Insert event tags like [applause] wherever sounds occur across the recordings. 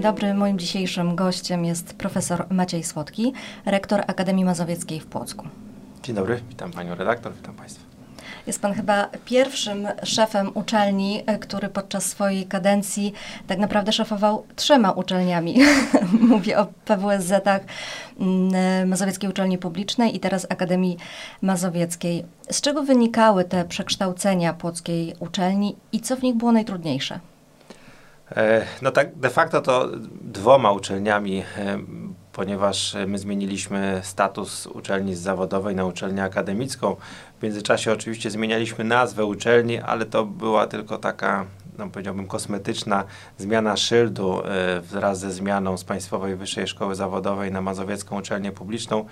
Dzień dobry. Moim dzisiejszym gościem jest profesor Maciej Słodki, rektor Akademii Mazowieckiej w Płocku. Dzień dobry, witam panią redaktor, witam państwa. Jest pan chyba pierwszym szefem uczelni, który podczas swojej kadencji tak naprawdę szefował trzema uczelniami. [laughs] Mówię o PWSZ-ach, mm, Mazowieckiej Uczelni Publicznej i teraz Akademii Mazowieckiej. Z czego wynikały te przekształcenia płockiej uczelni i co w nich było najtrudniejsze? E, no tak, de facto to dwoma uczelniami, ponieważ my zmieniliśmy status uczelni zawodowej na uczelnię akademicką. W międzyczasie oczywiście zmienialiśmy nazwę uczelni, ale to była tylko taka, no powiedziałbym, kosmetyczna zmiana szyldu e, wraz ze zmianą z Państwowej Wyższej Szkoły Zawodowej na Mazowiecką Uczelnię Publiczną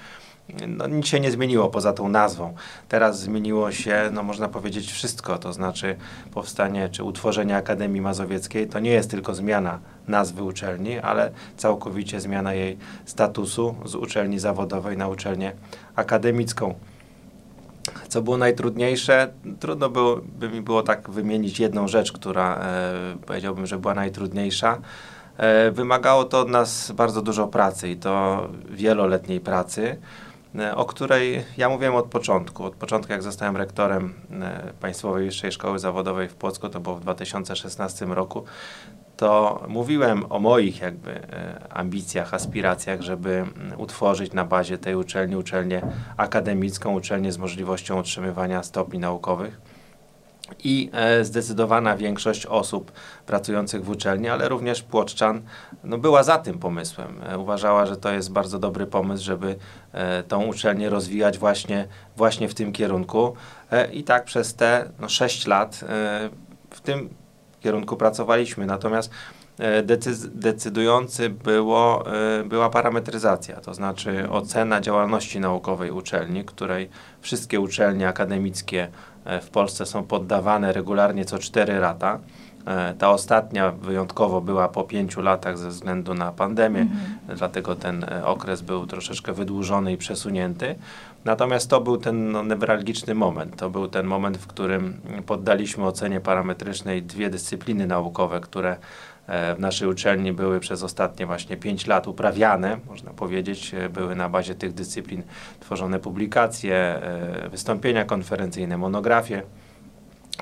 no, nic się nie zmieniło poza tą nazwą. Teraz zmieniło się, no można powiedzieć, wszystko, to znaczy powstanie czy utworzenie Akademii Mazowieckiej to nie jest tylko zmiana nazwy uczelni, ale całkowicie zmiana jej statusu z uczelni zawodowej na uczelnię akademicką. Co było najtrudniejsze? Trudno było, by mi było tak wymienić jedną rzecz, która e, powiedziałbym, że była najtrudniejsza. E, wymagało to od nas bardzo dużo pracy i to wieloletniej pracy. E, o której ja mówiłem od początku. Od początku, jak zostałem rektorem e, Państwowej Wyższej Szkoły Zawodowej w Płocku, to było w 2016 roku, to mówiłem o moich jakby e, ambicjach, aspiracjach, żeby utworzyć na bazie tej uczelni uczelnię akademicką, uczelnię z możliwością otrzymywania stopni naukowych i e, zdecydowana większość osób pracujących w uczelni, ale również płoczczan, no była za tym pomysłem. E, uważała, że to jest bardzo dobry pomysł, żeby e, tą uczelnię rozwijać właśnie, właśnie w tym kierunku. I tak przez te no, 6 lat w tym kierunku pracowaliśmy. Natomiast decydujący było, była parametryzacja, to znaczy ocena działalności naukowej uczelni, której wszystkie uczelnie akademickie w Polsce są poddawane regularnie co 4 lata. E, ta ostatnia wyjątkowo była po pięciu latach ze względu na pandemię, mhm. dlatego ten e, okres był troszeczkę wydłużony i przesunięty. Natomiast to był ten no, newralgiczny moment. To był ten moment, w którym poddaliśmy ocenie parametrycznej dwie dyscypliny naukowe, które w naszej uczelni były przez ostatnie właśnie pięć lat uprawiane, można powiedzieć, były na bazie tych dyscyplin tworzone publikacje, wystąpienia konferencyjne, monografie.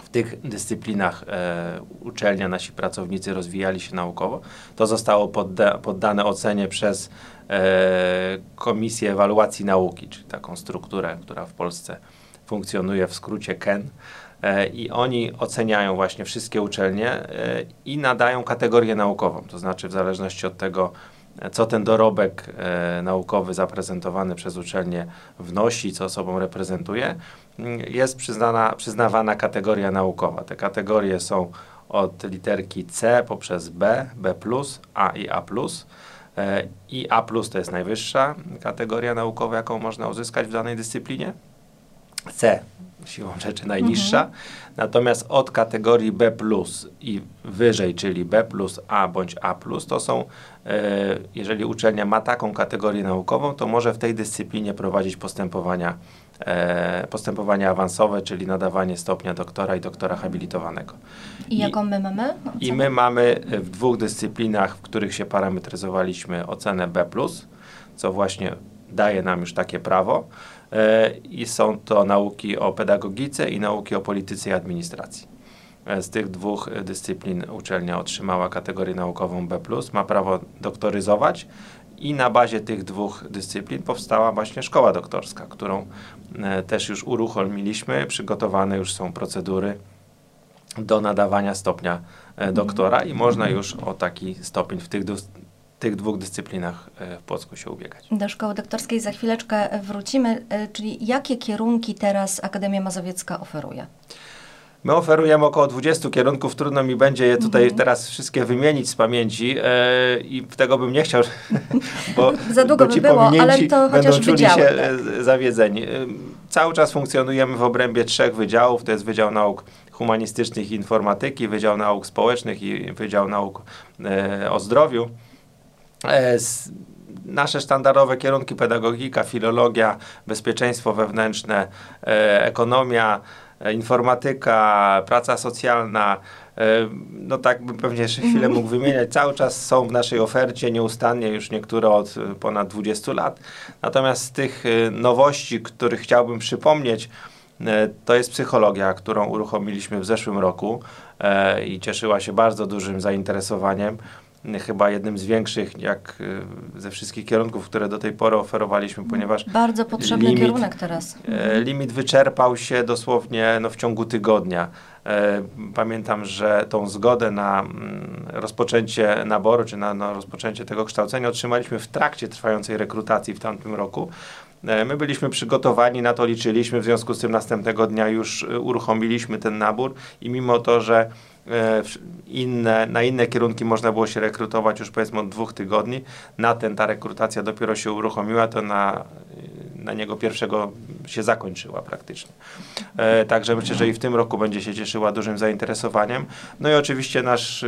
W tych dyscyplinach e, uczelnia, nasi pracownicy rozwijali się naukowo. To zostało podda poddane ocenie przez e, Komisję Ewaluacji Nauki, czyli taką strukturę, która w Polsce funkcjonuje w skrócie KEN. E, i oni oceniają właśnie wszystkie uczelnie e, i nadają kategorię naukową, to znaczy w zależności od tego, co ten dorobek e, naukowy zaprezentowany przez uczelnię wnosi, co sobą reprezentuje, jest przyznana, przyznawana kategoria naukowa. Te kategorie są od literki C poprzez B, B+, A i A+. I A+, to jest najwyższa kategoria naukowa, jaką można uzyskać w danej dyscyplinie. C siłą rzeczy najniższa. Mhm. Natomiast od kategorii B i wyżej, czyli B A bądź A, to są, e, jeżeli uczelnia ma taką kategorię naukową, to może w tej dyscyplinie prowadzić postępowania, e, postępowania awansowe, czyli nadawanie stopnia doktora i doktora habilitowanego. I jaką my mamy? I my mamy w dwóch dyscyplinach, w których się parametryzowaliśmy ocenę B, co właśnie daje nam już takie prawo. E, i są to nauki o pedagogice i nauki o polityce i administracji. E, z tych dwóch dyscyplin uczelnia otrzymała kategorię naukową B+, ma prawo doktoryzować i na bazie tych dwóch dyscyplin powstała właśnie szkoła doktorska, którą e, też już uruchomiliśmy, przygotowane już są procedury do nadawania stopnia doktora i można już o taki stopień w tych tych dwóch dyscyplinach e, w Płocku się ubiegać. Do szkoły doktorskiej za chwileczkę wrócimy, e, czyli jakie kierunki teraz Akademia Mazowiecka oferuje? My oferujemy około 20 kierunków, trudno mi będzie je tutaj mhm. teraz wszystkie wymienić z pamięci e, i tego bym nie chciał, [laughs] bo, Za długo bo ci by było, ale to będą czuli wydziały, się tak. zawiedzeni. Cały czas funkcjonujemy w obrębie trzech wydziałów, to jest Wydział Nauk Humanistycznych i Informatyki, Wydział Nauk Społecznych i Wydział Nauk o Zdrowiu. E, nasze sztandarowe kierunki pedagogika, filologia, bezpieczeństwo wewnętrzne, e, ekonomia, informatyka, praca socjalna, no tak bym pewnie jeszcze chwilę mógł wymieniać, cały czas są w naszej ofercie nieustannie, już niektóre od ponad 20 lat. Natomiast z tych nowości, których chciałbym przypomnieć, to jest psychologia, którą uruchomiliśmy w zeszłym roku i cieszyła się bardzo dużym zainteresowaniem chyba jednym z większych, jak y, ze wszystkich kierunków, które do tej pory oferowaliśmy, ponieważ. Bardzo potrzebny limit, kierunek teraz. E, limit wyczerpał się dosłownie no, w ciągu tygodnia. E, pamiętam, że tą zgodę na mm, rozpoczęcie naboru, czy na, na rozpoczęcie tego kształcenia otrzymaliśmy w trakcie trwającej rekrutacji w tamtym roku. E, my byliśmy przygotowani, na to liczyliśmy, w związku z tym następnego dnia już uruchomiliśmy ten nabór i mimo to, że E, inne, na inne kierunki można było się rekrutować już powiedzmy od dwóch tygodni. Na ten ta rekrutacja dopiero się uruchomiła, to na, na niego pierwszego się zakończyła praktycznie. E, także myślę, że i w tym roku będzie się cieszyła dużym zainteresowaniem. No i oczywiście nasz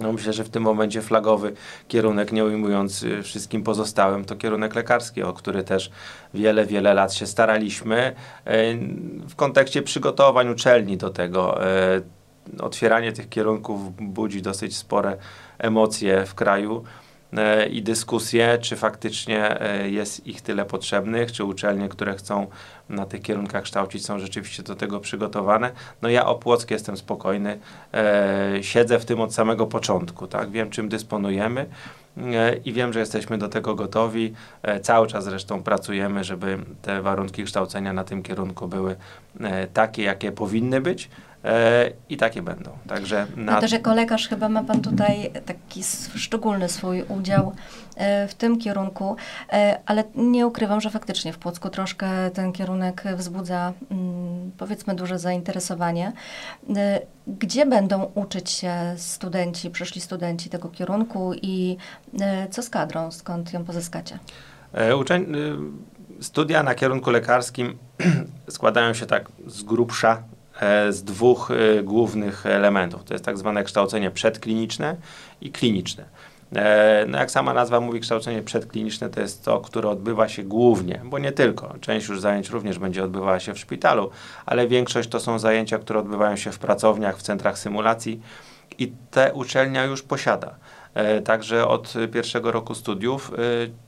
no myślę, że w tym momencie flagowy kierunek, nie ujmując y, wszystkim pozostałym, to kierunek lekarski, o który też wiele, wiele lat się staraliśmy. E, w kontekście przygotowań uczelni do tego otwieranie tych kierunków budzi dosyć spore emocje w kraju i dyskusje, czy faktycznie jest ich tyle potrzebnych, czy uczelnie, które chcą na tych kierunkach kształcić, są rzeczywiście do tego przygotowane. No ja o Płock jestem spokojny, e, siedzę w tym od samego początku, tak? wiem czym dysponujemy i wiem, że jesteśmy do tego gotowi. Cały czas zresztą pracujemy, żeby te warunki kształcenia na tym kierunku były takie, jakie powinny być. E, I takie będą. Także na... No też jako lekarz chyba ma Pan tutaj taki szczególny swój udział e, w tym kierunku, e, ale nie ukrywam, że faktycznie w Płocku troszkę ten kierunek wzbudza mm, powiedzmy duże zainteresowanie. Gdzie będą uczyć się studenci, przyszli studenci tego kierunku i co z kadrą, skąd ją pozyskacie? Uczeń, studia na kierunku lekarskim [clears throat] składają się tak z grubsza E, z dwóch e, głównych elementów. To jest tak zwane kształcenie przedkliniczne i kliniczne. E, no jak sama nazwa mówi, kształcenie przedkliniczne to jest to, które odbywa się głównie, bo nie tylko. Część już zajęć również będzie odbywała się w szpitalu, ale większość to są zajęcia, które odbywają się w pracowniach, w centrach symulacji i te uczelnia już posiada. Także od pierwszego roku studiów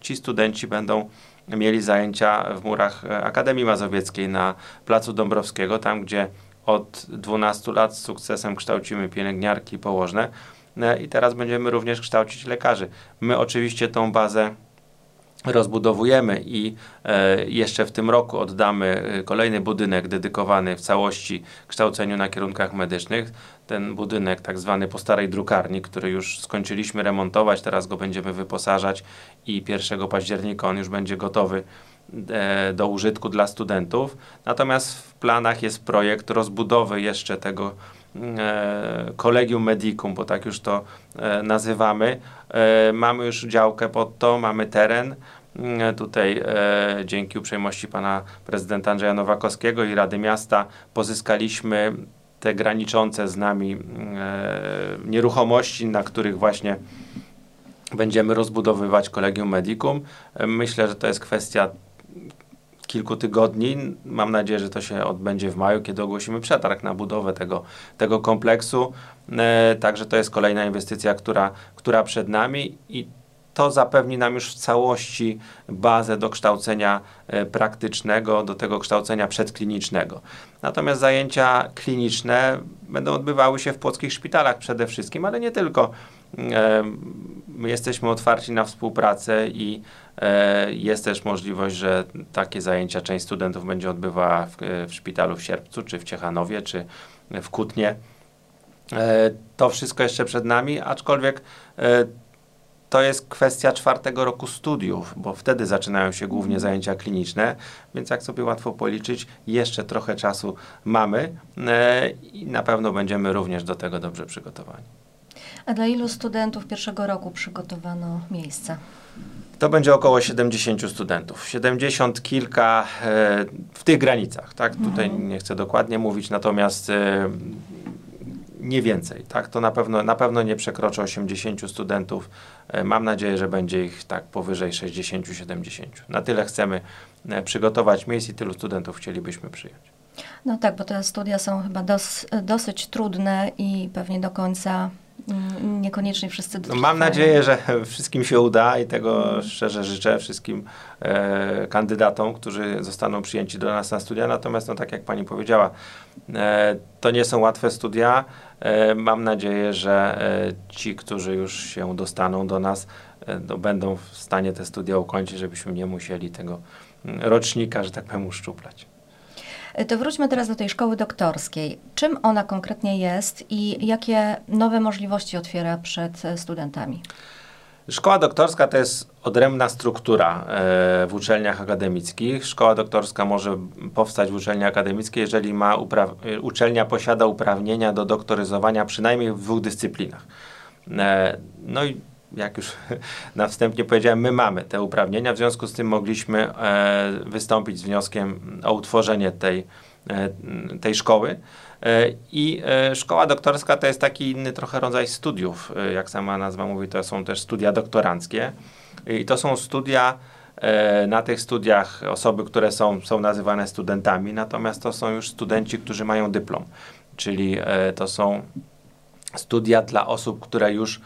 ci studenci będą mieli zajęcia w murach Akademii Mazowieckiej na Placu Dąbrowskiego, tam gdzie od 12 lat z sukcesem kształcimy pielęgniarki położne e, i teraz będziemy również kształcić lekarzy. My oczywiście tą bazę rozbudowujemy i e, jeszcze w tym roku oddamy e, kolejny budynek dedykowany w całości kształceniu na kierunkach medycznych. Ten budynek tak zwany po starej drukarni, który już skończyliśmy remontować, teraz go będziemy wyposażać i 1 października on już będzie gotowy E, do użytku dla studentów. Natomiast w planach jest projekt rozbudowy jeszcze tego e, Collegium Medicum, bo tak już to e, nazywamy. Mamy już działkę pod to, mamy teren. Tutaj dzięki uprzejmości pana prezydenta Andrzeja Nowakowskiego i Rady Miasta pozyskaliśmy te graniczące z nami nieruchomości, na których właśnie będziemy rozbudowywać Collegium Medicum. Myślę, że to jest kwestia kilku tygodni. Mam nadzieję, że to się odbędzie w maju, kiedy ogłosimy przetarg na budowę tego, tego kompleksu. E, także to jest kolejna inwestycja, która, która przed nami i to zapewni nam już w całości bazę do kształcenia e, praktycznego, do tego kształcenia przedklinicznego. Natomiast zajęcia kliniczne będą odbywały się w płockich szpitalach przede wszystkim, ale nie tylko. E, my jesteśmy otwarci na współpracę i e, jest też możliwość, że takie zajęcia część studentów będzie odbywała w, w szpitalu w Sierpcu, czy w Ciechanowie, czy w Kutnie. To wszystko jeszcze przed nami, aczkolwiek to jest kwestia czwartego roku studiów, bo wtedy zaczynają się głównie mhm. zajęcia kliniczne, więc jak sobie łatwo policzyć, jeszcze trochę czasu mamy e, i na pewno będziemy również do tego dobrze przygotowani. A dla ilu studentów pierwszego roku przygotowano miejsce? To będzie około 70 studentów. 70 kilka e, w tych granicach, tak? Mhm. Tutaj nie chcę dokładnie mówić, natomiast e, nie więcej, tak? To na pewno, na pewno nie przekroczy 80 studentów. E, mam nadzieję, że będzie ich tak powyżej 60-70. Na tyle chcemy e, przygotować miejsc i tylu studentów chcielibyśmy przyjąć. No tak, bo te studia są chyba dos, dosyć trudne i pewnie do końca niekoniecznie wszyscy no, Mam nadzieję, że [laughs] wszystkim się uda i tego szczerze życzę wszystkim e, kandydatom, którzy zostaną przyjęci do nas na studia. Natomiast, no, tak jak pani powiedziała, e, to nie są łatwe studia. E, mam nadzieję, że e, ci, którzy już się dostaną do nas, e, no, będą w stanie te studia ukończyć, żebyśmy nie musieli tego mm, rocznika, że tak powiem, uszczuplać. To wróćmy teraz do tej szkoły doktorskiej. Czym ona konkretnie jest i jakie nowe możliwości otwiera przed studentami? Szkoła doktorska to jest odrębna struktura e, w uczelniach akademickich. Szkoła doktorska może powstać w uczelni akademickiej, jeżeli ma e, uczelnia posiada uprawnienia do doktoryzowania przynajmniej w dwóch dyscyplinach. E, no i jak już [laughs] na wstępie powiedziałem, my mamy te uprawnienia, w związku z tym mogliśmy wystąpić z wnioskiem o utworzenie tej, tej szkoły. E, I e, szkoła doktorska to jest taki inny trochę rodzaj studiów. E, jak sama nazwa mówi, to są też studia doktoranckie. I to są studia, na tych studiach osoby, które są, są nazywane studentami, natomiast to są już studenci, którzy mają dyplom. Czyli to są studia dla osób, które już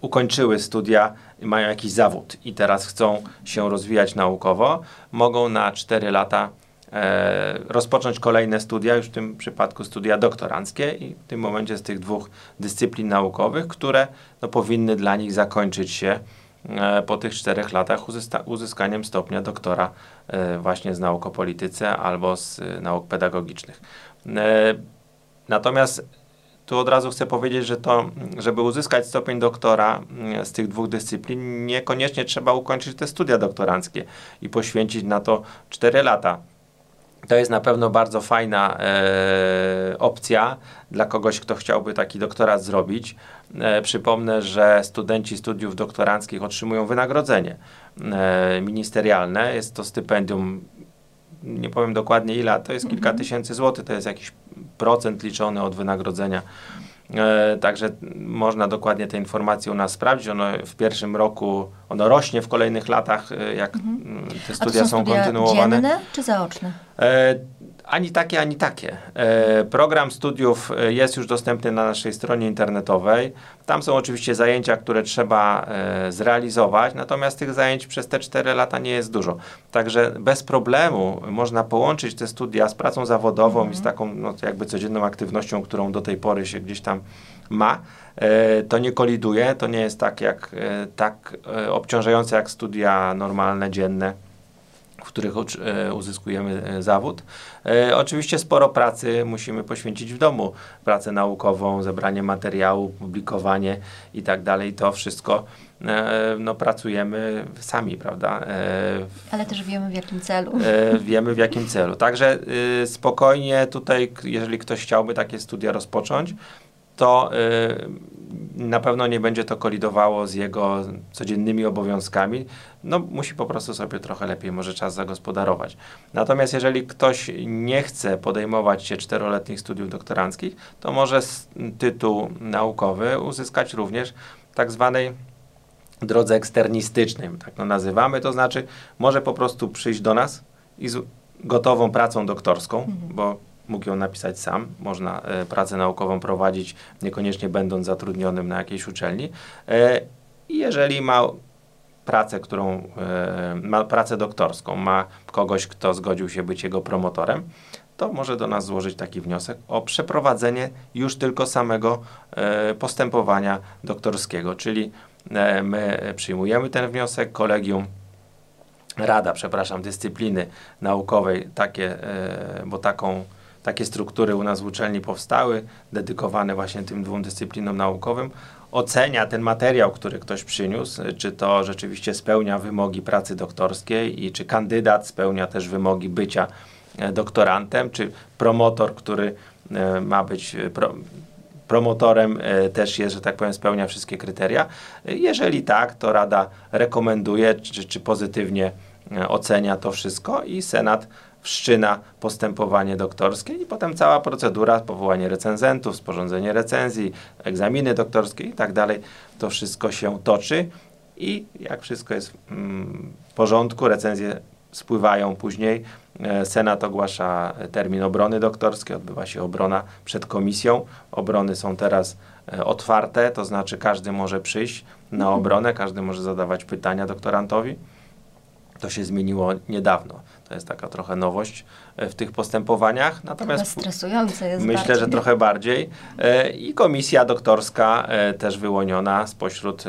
ukończyły studia mają jakiś zawód i teraz chcą się rozwijać naukowo, mogą na 4 lata e, rozpocząć kolejne studia, już w tym przypadku studia doktoranckie i w tym momencie z tych dwóch dyscyplin naukowych, które no, powinny dla nich zakończyć się e, po tych czterech latach uzyskaniem stopnia doktora e, właśnie z nauk o polityce albo z e, nauk pedagogicznych. E, natomiast tu od razu chcę powiedzieć, że to, żeby uzyskać stopień doktora e, z tych dwóch dyscyplin, niekoniecznie trzeba ukończyć te studia doktoranckie i poświęcić na to 4 lata. To jest na pewno bardzo fajna e, opcja dla kogoś, kto chciałby taki doktorat zrobić. E, przypomnę, że studenci studiów doktoranckich otrzymują wynagrodzenie e, ministerialne. Jest to stypendium, nie powiem dokładnie ile, to jest kilka mhm. tysięcy złotych, to jest jakiś procent liczony od wynagrodzenia E, także można dokładnie te informacje u nas sprawdzić. Ono w pierwszym roku, ono rośnie w kolejnych latach, e, jak mhm. te studia są, są studia kontynuowane. Dzienne czy zaoczne? Ani takie, ani takie. E, program studiów e, jest już dostępny na naszej stronie internetowej. Tam są oczywiście zajęcia, które trzeba e, zrealizować, natomiast tych zajęć przez te 4 lata nie jest dużo. Także bez problemu można połączyć te studia z pracą zawodową mhm. i z mhm. taką no, jakby codzienną aktywnością, którą do tej pory się gdzieś tam ma. To nie koliduje, to nie jest tak, jak, tak obciążające jak studia normalne, dzienne w których e, uzyskujemy e, zawód. E, oczywiście sporo pracy musimy poświęcić w domu. Pracę naukową, zebranie materiału, publikowanie i tak dalej. To wszystko no, pracujemy sami, prawda? Ale też wiemy w jakim celu. Wiemy w jakim celu. Także spokojnie tutaj, jeżeli ktoś chciałby takie studia rozpocząć, to y, na pewno nie będzie to kolidowało z jego codziennymi obowiązkami. No, musi po prostu sobie trochę lepiej może czas zagospodarować. Natomiast jeżeli ktoś nie chce podejmować się czteroletnich studiów doktoranckich, to może tytuł naukowy uzyskać również tak zwanej drodze eksternistycznej, tak to nazywamy, to znaczy może po prostu przyjść do nas i z gotową pracą doktorską, mhm. bo mógł ją napisać sam. Można e, pracę naukową prowadzić, niekoniecznie będąc zatrudnionym na jakiejś uczelni. E, jeżeli ma pracę, którą e, ma pracę doktorską, ma kogoś, kto zgodził się być jego promotorem, to może do nas złożyć taki wniosek o przeprowadzenie już tylko samego postępowania doktorskiego, czyli my przyjmujemy ten wniosek, kolegium Rada, przepraszam, dyscypliny naukowej, takie, bo taką takie struktury u nas w uczelni powstały, dedykowane właśnie tym dwóm dyscyplinom naukowym, ocenia ten materiał, który ktoś przyniósł, czy to rzeczywiście spełnia wymogi pracy doktorskiej i czy kandydat spełnia też wymogi bycia e, doktorantem, czy promotor, który e, ma być e, pro, promotorem też jest, że tak powiem, spełnia wszystkie kryteria. Jeżeli tak, to Rada rekomenduje, czy, czy pozytywnie ocenia to wszystko i Senat wszczyna postępowanie doktorskie i potem cała procedura, powołanie recenzentów, sporządzenie recenzji, egzaminy doktorskie i tak dalej, to wszystko się toczy i jak wszystko jest mm, w porządku, recenzje spływają później. Senat ogłasza termin obrony doktorskiej, odbywa się obrona przed komisją. Obrony są teraz otwarte, to znaczy każdy może przyjść na mhm. obronę, każdy może zadawać pytania doktorantowi. To się zmieniło niedawno. To jest taka trochę nowość e, w tych postępowaniach. Natomiast stresujące jest Myślę, bardziej. że trochę bardziej. E, I komisja doktorska e, też wyłoniona spośród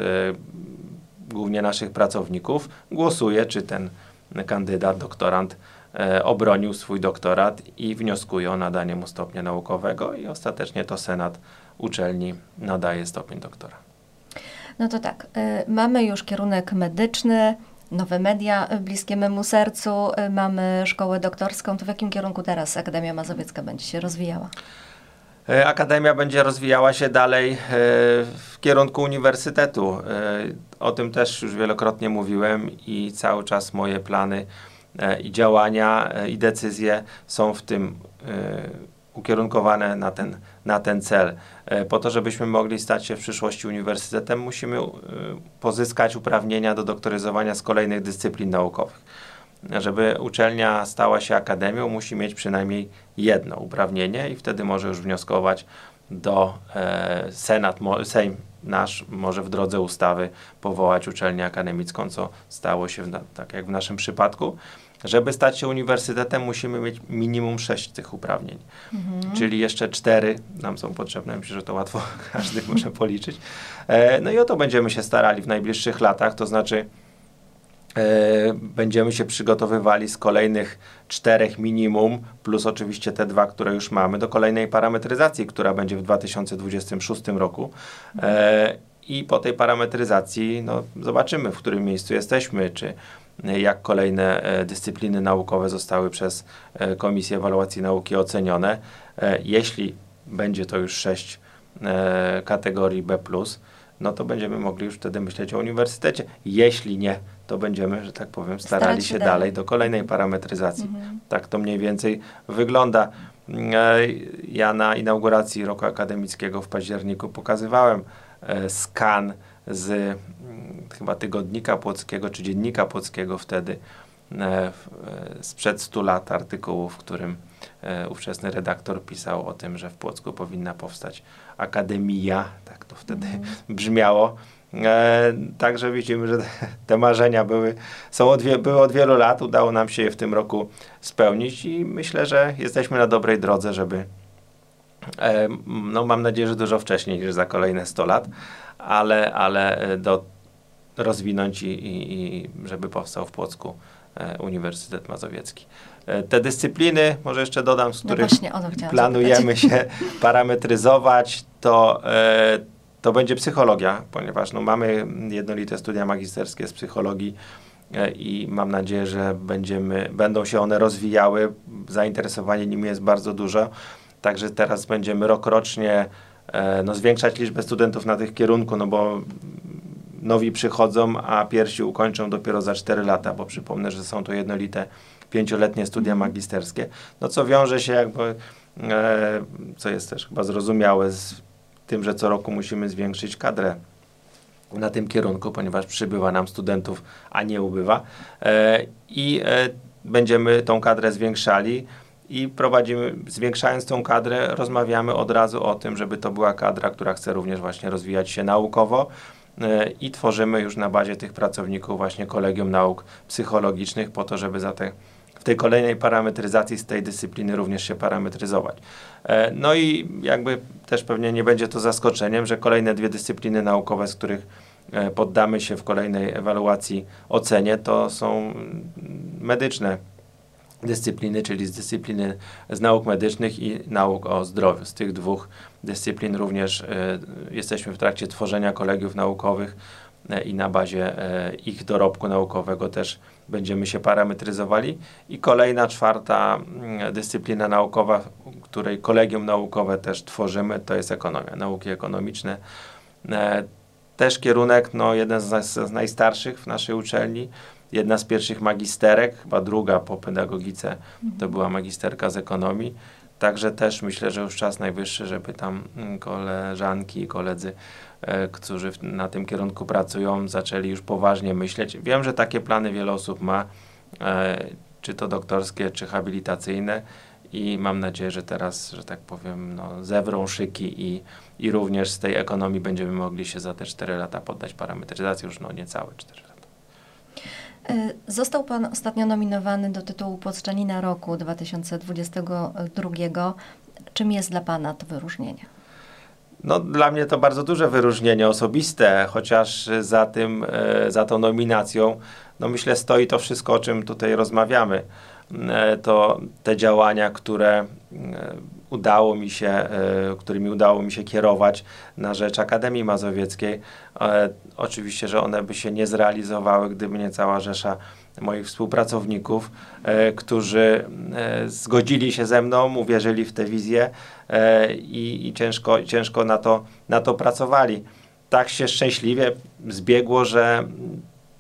głównie naszych pracowników głosuje, czy ten kandydat, doktorant obronił swój doktorat i wnioskuje o nadanie mu stopnia naukowego i ostatecznie to Senat uczelni nadaje stopień doktora. No to tak, mamy już kierunek medyczny, nowe media bliskie memu sercu, y, mamy szkołę doktorską. To w jakim kierunku teraz Akademia Mazowiecka będzie się rozwijała? E, Akademia będzie rozwijała się dalej e, w kierunku uniwersytetu. E, o tym też już wielokrotnie mówiłem i cały czas moje plany i działania i decyzje są w tym ukierunkowane na ten, na ten cel. E, po to, żebyśmy mogli stać się w przyszłości uniwersytetem, musimy e, pozyskać uprawnienia do doktoryzowania z kolejnych dyscyplin naukowych. Żeby uczelnia stała się akademią, musi mieć przynajmniej jedno uprawnienie i wtedy może już wnioskować do e, Senat, Sejm nasz może w drodze ustawy powołać uczelnię akademicką, co stało się tak jak w naszym przypadku. Żeby stać się uniwersytetem, musimy mieć minimum sześć tych uprawnień, mhm. czyli jeszcze cztery nam są potrzebne. Myślę, że to łatwo [laughs] każdy może policzyć. E, no i o to będziemy się starali w najbliższych latach, to znaczy e, będziemy się przygotowywali z kolejnych czterech minimum, plus oczywiście te dwa, które już mamy, do kolejnej parametryzacji, która będzie w 2026 roku. E, I po tej parametryzacji no, zobaczymy, w którym miejscu jesteśmy, czy jak kolejne e, dyscypliny naukowe zostały przez e, Komisję Ewaluacji Nauki ocenione. E, jeśli będzie to już sześć kategorii B, no to będziemy mogli już wtedy myśleć o uniwersytecie. Jeśli nie, to będziemy, że tak powiem, starali się, się dalej. dalej do kolejnej parametryzacji. Mhm. Tak to mniej więcej wygląda. Ja na inauguracji roku akademickiego w październiku pokazywałem skan z chyba tygodnika płockiego, czy dziennika płockiego wtedy, e, e, sprzed 100 lat artykułu, w którym e, ówczesny redaktor pisał o tym, że w Płocku powinna powstać akademia, tak to wtedy mm. [laughs] brzmiało. E, także widzimy, że [laughs] te marzenia były, są od, były od wielu lat, udało nam się je w tym roku spełnić i myślę, że jesteśmy na dobrej drodze, żeby e, no mam nadzieję, że dużo wcześniej niż za kolejne 100 lat, ale, ale do rozwinąć i, i, i żeby powstał w Płocku e, Uniwersytet Mazowiecki. E, te dyscypliny, może jeszcze dodam, z no których no planujemy się [laughs] parametryzować, to, e, to będzie psychologia, ponieważ no, mamy jednolite studia magisterskie z psychologii i mam nadzieję, że będziemy, będą się one rozwijały. Zainteresowanie nimi jest bardzo dużo. Także teraz będziemy rokrocznie no, zwiększać liczbę studentów na tych kierunku, no bo nowi przychodzą, a pierwsi ukończą dopiero za 4 lata, bo przypomnę, że są to jednolite pięcioletnie studia magisterskie, no co wiąże się jakby, e, co jest też chyba zrozumiałe z tym, że co roku musimy zwiększyć kadrę na tym kierunku, ponieważ przybywa nam studentów, a nie ubywa. E, I e, będziemy tą kadrę zwiększali i prowadzimy, zwiększając tą kadrę, rozmawiamy od razu o tym, żeby to była kadra, która chce również właśnie rozwijać się naukowo, i tworzymy już na bazie tych pracowników właśnie Kolegium Nauk Psychologicznych po to, żeby za te, w tej kolejnej parametryzacji z tej dyscypliny również się parametryzować. E, no i jakby też pewnie nie będzie to zaskoczeniem, że kolejne dwie dyscypliny naukowe, z których e, poddamy się w kolejnej ewaluacji ocenie, to są medyczne dyscypliny, czyli z dyscypliny z nauk medycznych i nauk o zdrowiu. Z tych dwóch dyscyplin również y, jesteśmy w trakcie tworzenia kolegiów naukowych y, i na bazie y, ich dorobku naukowego też będziemy się parametryzowali. I kolejna, czwarta mm, dyscyplina naukowa, której kolegium naukowe też tworzymy, to jest ekonomia, nauki ekonomiczne. Też kierunek, no, jeden z, z najstarszych w naszej uczelni, jedna z pierwszych magisterek, chyba druga po pedagogice, to była magisterka z ekonomii. Także też myślę, że już czas najwyższy, żeby tam mm, koleżanki i koledzy, e, którzy w, na tym kierunku pracują, zaczęli już poważnie myśleć. Wiem, że takie plany wiele osób ma, czy to doktorskie, czy habilitacyjne i mam nadzieję, że teraz, że tak powiem, no, zewrą szyki i, i również z tej ekonomii będziemy mogli się za te 4 lata poddać parametryzacji, już no niecałe 4 lata. E, został Pan ostatnio nominowany do tytułu Płocczanina Roku 2022. Czym jest dla Pana to wyróżnienie? No, dla mnie to bardzo duże wyróżnienie osobiste, chociaż za tym, e, za tą nominacją, no myślę, stoi to wszystko, o czym tutaj rozmawiamy. E, to te działania, które udało mi się, e, którymi udało mi się kierować na rzecz Akademii Mazowieckiej. Oczywiście, że one by się nie zrealizowały, gdyby nie cała rzesza moich współpracowników, którzy zgodzili się ze mną, uwierzyli w tę wizję i, i ciężko, ciężko na, to, na to pracowali. Tak się szczęśliwie zbiegło, że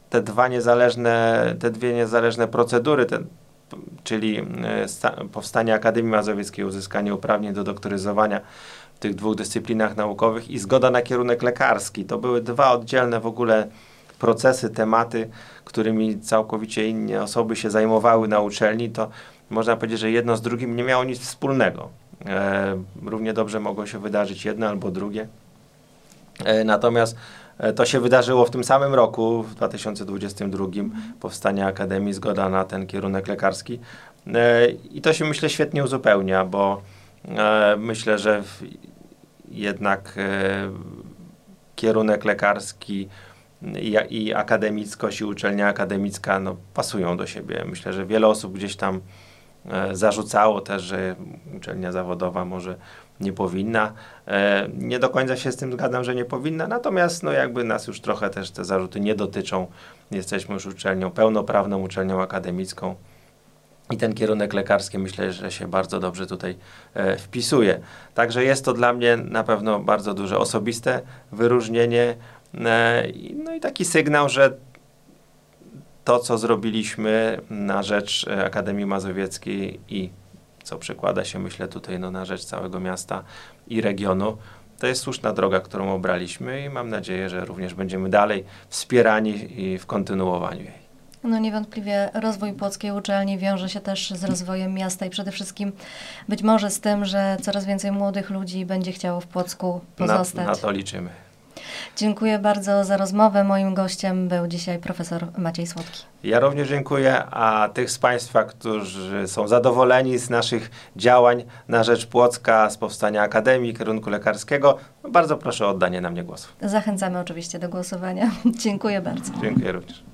te dwa niezależne, te dwie niezależne procedury, ten czyli e, powstanie Akademii Mazowieckiej, uzyskanie uprawnień do doktoryzowania w tych dwóch dyscyplinach naukowych i zgoda na kierunek lekarski. To były dwa oddzielne w ogóle procesy, tematy, którymi całkowicie inne osoby się zajmowały na uczelni, to można powiedzieć, że jedno z drugim nie miało nic wspólnego. E, równie dobrze mogło się wydarzyć jedno albo drugie. E, natomiast to się wydarzyło w tym samym roku, w 2022, powstanie Akademii, zgoda na ten kierunek lekarski. E, I to się myślę świetnie uzupełnia, bo e, myślę, że jednak kierunek lekarski i, i akademickość i uczelnia akademicka no, pasują do siebie. Myślę, że wiele osób gdzieś tam zarzucało też, że uczelnia zawodowa może nie powinna. E, nie do końca się z tym zgadzam, że nie powinna, natomiast no jakby nas już trochę też te zarzuty nie dotyczą. Jesteśmy już uczelnią, pełnoprawną uczelnią akademicką. I ten kierunek lekarski myślę, że się bardzo dobrze tutaj e, wpisuje. Także jest to dla mnie na pewno bardzo duże osobiste wyróżnienie. E, no i taki sygnał, że to, co zrobiliśmy na rzecz e, Akademii Mazowieckiej i co przekłada się, myślę, tutaj no, na rzecz całego miasta i regionu. To jest słuszna droga, którą obraliśmy i mam nadzieję, że również będziemy dalej wspierani w kontynuowaniu jej. No niewątpliwie rozwój Płockiej Uczelni wiąże się też z rozwojem miasta i przede wszystkim być może z tym, że coraz więcej młodych ludzi będzie chciało w Płocku pozostać. Na, na to liczymy. Dziękuję bardzo za rozmowę. Moim gościem był dzisiaj profesor Maciej Słodki. Ja również dziękuję, a tych z Państwa, którzy są zadowoleni z naszych działań na rzecz Płocka, z powstania Akademii Kierunku Lekarskiego, bardzo proszę o oddanie na mnie głosu. Zachęcamy oczywiście do głosowania. [laughs] Dziękuję bardzo. Dziękuję również.